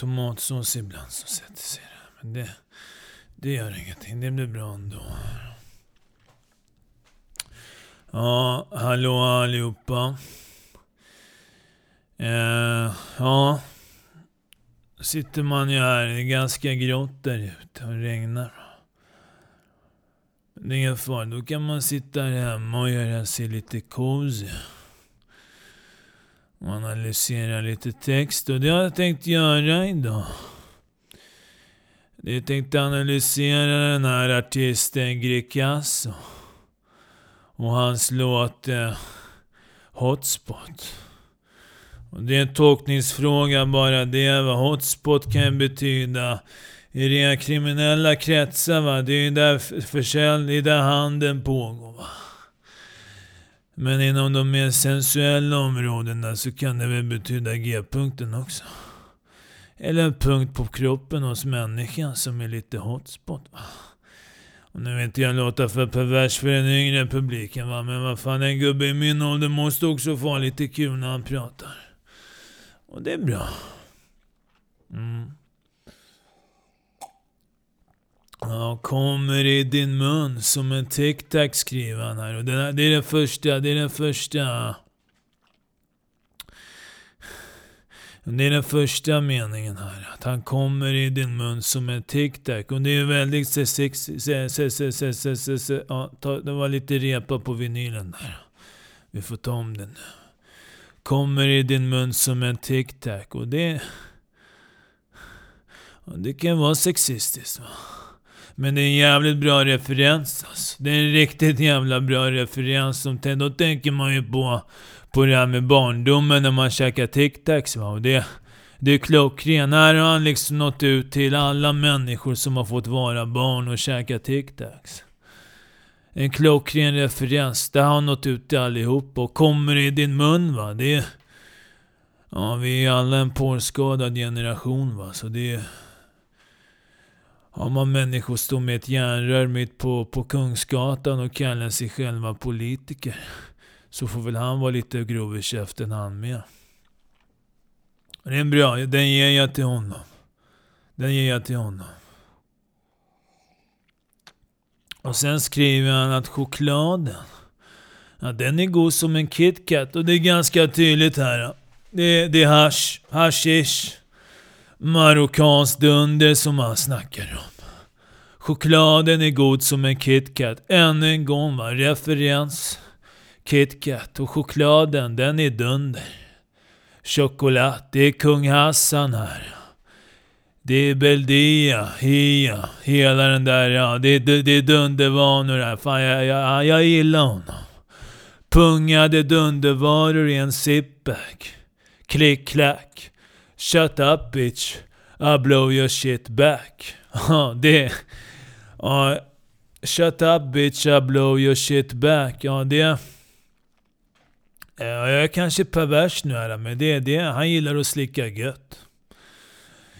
tomatsås ibland som sätter sig där. Men det, det gör ingenting. Det blir bra ändå. Ja, hallå allihopa. Eh, ja. Sitter man ju här. Det är ganska grått där ute och regnar. Det är ingen fara. Då kan man sitta här hemma och göra sig lite cozy. Och analysera lite text. Och det har jag tänkt göra idag. Jag tänkte analysera den här artisten Greekazo. Och hans låt eh, Hotspot. Och det är en tolkningsfråga bara det. Vad hotspot kan betyda i rena kriminella kretsar. Va? Det är ju där försäljning, där handeln pågår. Va? Men inom de mer sensuella områdena så kan det väl betyda G-punkten också. Eller en punkt på kroppen hos människan som är lite hotspot. Va? Och nu vill inte jag låta för pervers för den yngre publiken va, men vad fan en gubbe i min ålder måste också få lite kul när han pratar. Och det är bra. Mm. Ja, kommer i din mun som en tic-tac skriver han här. Och det, är den första, det är den första... Det är den första meningen här. Att han kommer i din mun som en tic-tac. Och det är väldigt... Ja, det var lite repa på vinylen där. Vi får ta om den nu. Kommer i din mun som en tic-tac. Och det... Och det kan vara sexistiskt va. Men det är en jävligt bra referens alltså. Det är en riktigt jävla bra referens. Som, då tänker man ju på, på det här med barndomen när man käkar tic-tacs va. Och det, det är klockrent. Här har han liksom nått ut till alla människor som har fått vara barn och käka tic-tacs. En klockren referens. Det har nått ut till allihop och kommer i din mun va. Det är... Ja, vi är alla en porrskadad generation va. Så det är... Har man människor står med ett järnrör mitt på, på Kungsgatan och kallar sig själva politiker. Så får väl han vara lite grov i käften han med. Det är bra, den ger jag till honom. Den ger jag till honom. Och sen skriver han att chokladen, ja, den är god som en KitKat. Och det är ganska tydligt här. Det, det är hash, hashish, marockansk dunder som han snackar om. Chokladen är god som en KitKat. Ännu en gång va, referens. KitKat. Och chokladen, den är dunder. Choklad, det är kung Hassan här. Det är Beldia, Hia, hela den där, ja. Det, det, det är dundervanor här. Fan, jag, jag, jag gillar honom. Pungade dundervaror i en zipbag. Klick klack. Shut up bitch. I blow your shit back. Ja, det... Ja, shut up bitch, I blow your shit back. Ja, det... Ja, jag är kanske pervers nu här, men det är det. Han gillar att slicka gött.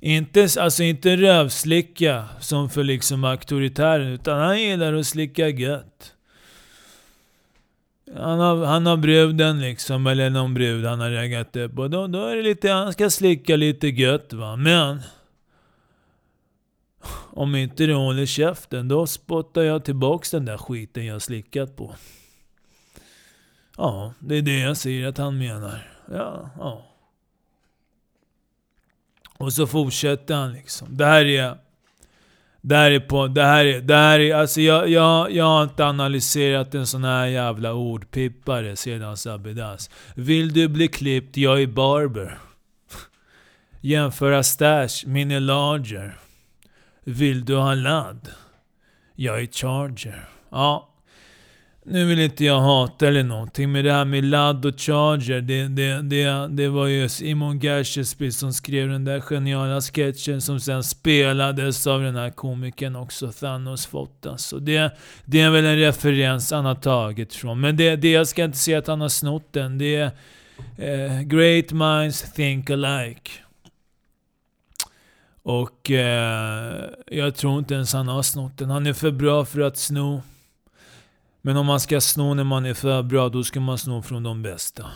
Inte, alltså inte rövslicka som för liksom auktoritären, utan han gillar att slicka gött. Han har, han har bruden liksom, eller någon brud han har raggat upp. Och då, då är det lite, han ska slicka lite gött va. Men... Om inte du håller käften, då spottar jag tillbaks den där skiten jag slickat på. Ja, det är det jag säger att han menar. Ja, ja. Och så fortsätter han liksom. Det här är... Det här är på... Det här är... Det här är alltså jag, jag, jag har inte analyserat en sån här jävla ordpippare sedan Sabidas. Vill du bli klippt? Jag är barber. Jämföra stash, min är larger. Vill du ha ladd? Jag är charger. Ja, nu vill inte jag hata eller någonting, men det här med ladd och charger, det, det, det, det var ju Simon Gershesby som skrev den där geniala sketchen som sen spelades av den här komikern också, Thanos Fotta. Så det, det är väl en referens han har tagit från. Men det, det jag ska inte säga att han har snott den. Det är eh, Great minds think alike. Och eh, jag tror inte ens han har snott den. Han är för bra för att sno. Men om man ska sno när man är för bra, då ska man sno från de bästa.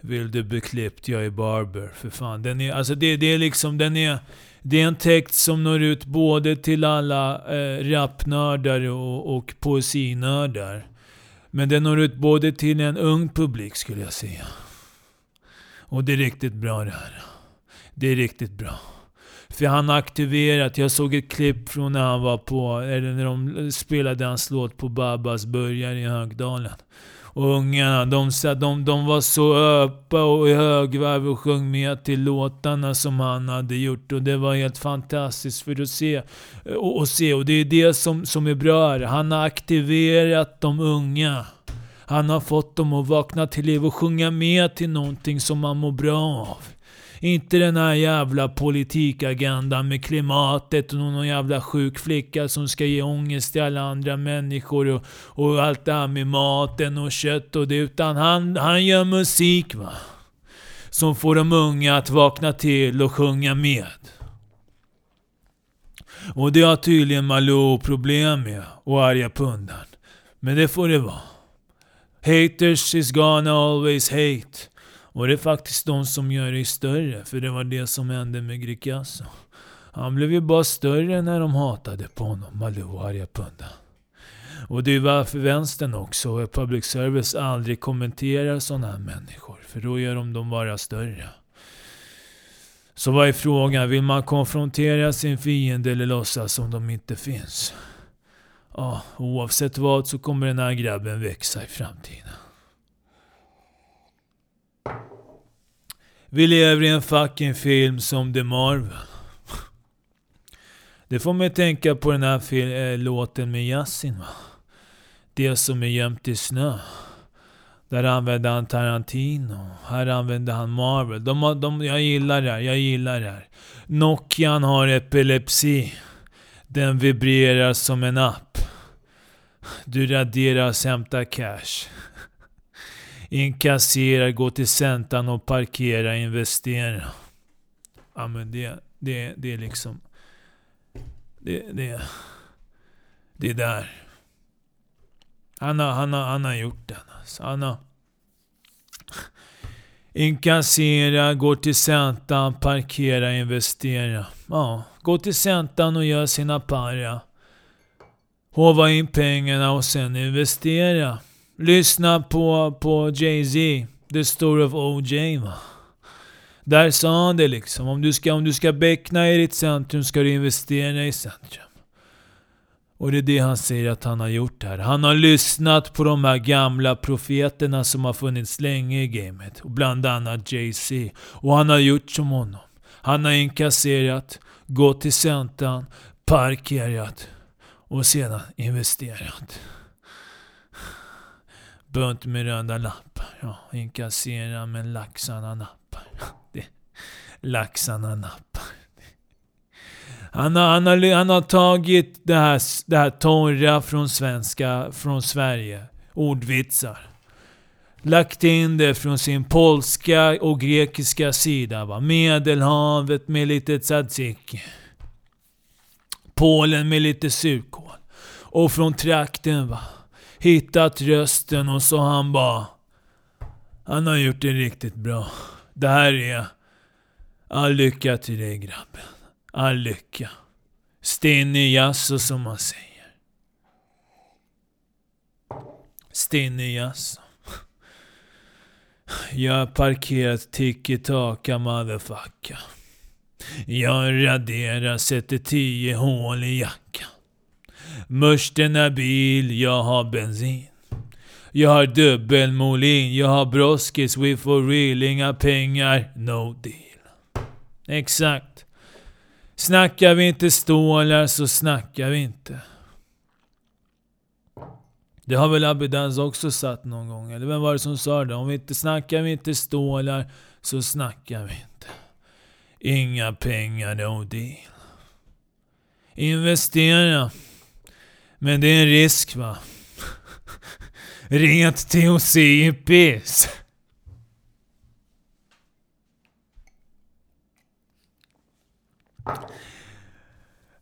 Vill du bli klippt? Jag är barber. För fan. Den är, alltså det, det är liksom, den är... Det är en text som når ut både till alla eh, rapnördar och, och poesinördar. Men den når ut både till en ung publik skulle jag säga. Och det är riktigt bra det här. Det är riktigt bra. För han har aktiverat, jag såg ett klipp från när han var på, eller när de spelade hans låt på Babas börjar i Högdalen. Och ungarna, de, de, de var så öppa och i högvarv och sjöng med till låtarna som han hade gjort. Och det var helt fantastiskt för att se. Och, och se. och det är det som, som är bra här. Han har aktiverat de unga. Han har fått dem att vakna till liv och sjunga med till någonting som man mår bra av. Inte den här jävla politikagendan med klimatet och någon jävla sjuk flicka som ska ge ångest till alla andra människor och, och allt det här med maten och kött och det. Utan han, han gör musik va. Som får de unga att vakna till och sjunga med. Och det har tydligen Malou problem med och arga pundan. Men det får det vara. Haters is gonna always hate. Och det är faktiskt de som gör dig större, för det var det som hände med Gricasso. Han blev ju bara större när de hatade på honom, Malou Arjapunda. Och det är varför vänstern också, och public service, aldrig kommenterar sådana här människor. För då gör de dem bara större. Så vad är frågan? Vill man konfrontera sin fiende eller låtsas som de inte finns? Ja, oavsett vad så kommer den här grabben växa i framtiden. Vi lever i en fucking film som The Marvel. Det får mig tänka på den här äh, låten med Yasin va. Det som är gömt i snö. Där använde han Tarantino. Här använde han Marvel. De, de, jag gillar det här, jag gillar det här. Nokian har epilepsi. Den vibrerar som en app. Du raderas, hämtar cash. Inkassera, gå till centan och parkera, investera. Ja men det, det, det är liksom... Det, det, det är där. Han har, han har, han har gjort den. Alltså. Han har... Inkassera, gå till centan, parkera, investera. Ja, gå till centan och gör sina para. Hova in pengarna och sen investera. Lyssna på, på Jay-Z, The Story of OJ va. Där sa han det liksom. Om du ska, om du ska beckna i ditt centrum ska du investera i centrum. Och det är det han säger att han har gjort här. Han har lyssnat på de här gamla profeterna som har funnits länge i gamet. Och bland annat Jay-Z. Och han har gjort som honom. Han har inkasserat, gått till centran, parkerat och sedan investerat bunt med röda lappar. Ja, inkassera men laxarna nappar. Det, laxarna nappar. Han har, han, har, han har tagit det här, det här torra från svenska, från Sverige. Ordvitsar. Lagt in det från sin polska och grekiska sida. Va? Medelhavet med lite tzatziki. Polen med lite surkål. Och från trakten va hittat rösten och så han bara... Han har gjort det riktigt bra. Det här är... All lycka till dig grabben. All lycka. Stinny Jasso som man säger. Stinny Jasso. Jag har parkerat tiki-taka motherfucker. Jag raderar, sätter tio hål i jackan. Mörsten är bil, jag har bensin. Jag har dubbelmolin, jag har broskis, we for real, inga pengar, no deal. Exakt. Snackar vi inte stålar så snackar vi inte. Det har väl Abidans också satt någon gång, eller vem var det som sa det? Om vi inte snackar vi inte stålar så snackar vi inte. Inga pengar, no deal. Investera. Men det är en risk va. Rent THC i piss.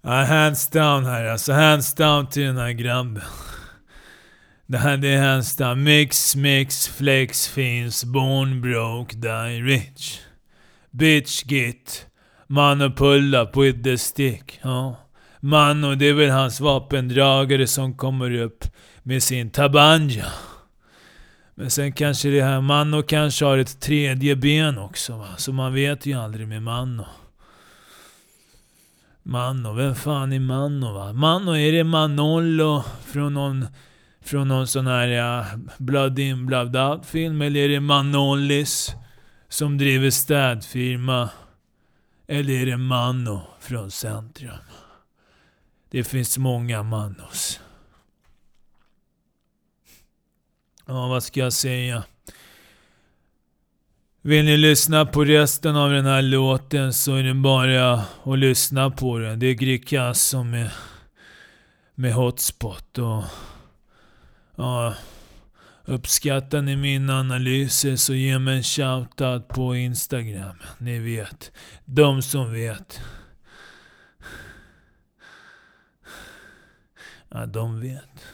Ja, hands down här alltså. Hands down till den här grabben. Det här det är hans där. Mix, mix, flex finns. Born broke, die rich. Bitch git. Man pull up with the stick. Ja. Man och det är väl hans vapendragare som kommer upp med sin tabanja. Men sen kanske det här, Manno kanske har ett tredje ben också va. Så man vet ju aldrig med Manno. Manno, vem fan är Manno va? Manno, är det Manollo från någon, från någon sån här ja, Blood In Blood Out film? Eller är det Manollis som driver städfirma? Eller är det Manno från Centrum? Det finns många Manos. Ja, vad ska jag säga? Vill ni lyssna på resten av den här låten så är det bara att lyssna på den. Det är Gricasso med, med Hotspot och... Ja, uppskattar ni mina analyser så ge mig en shoutout på Instagram. Ni vet. De som vet. Ja, de vet.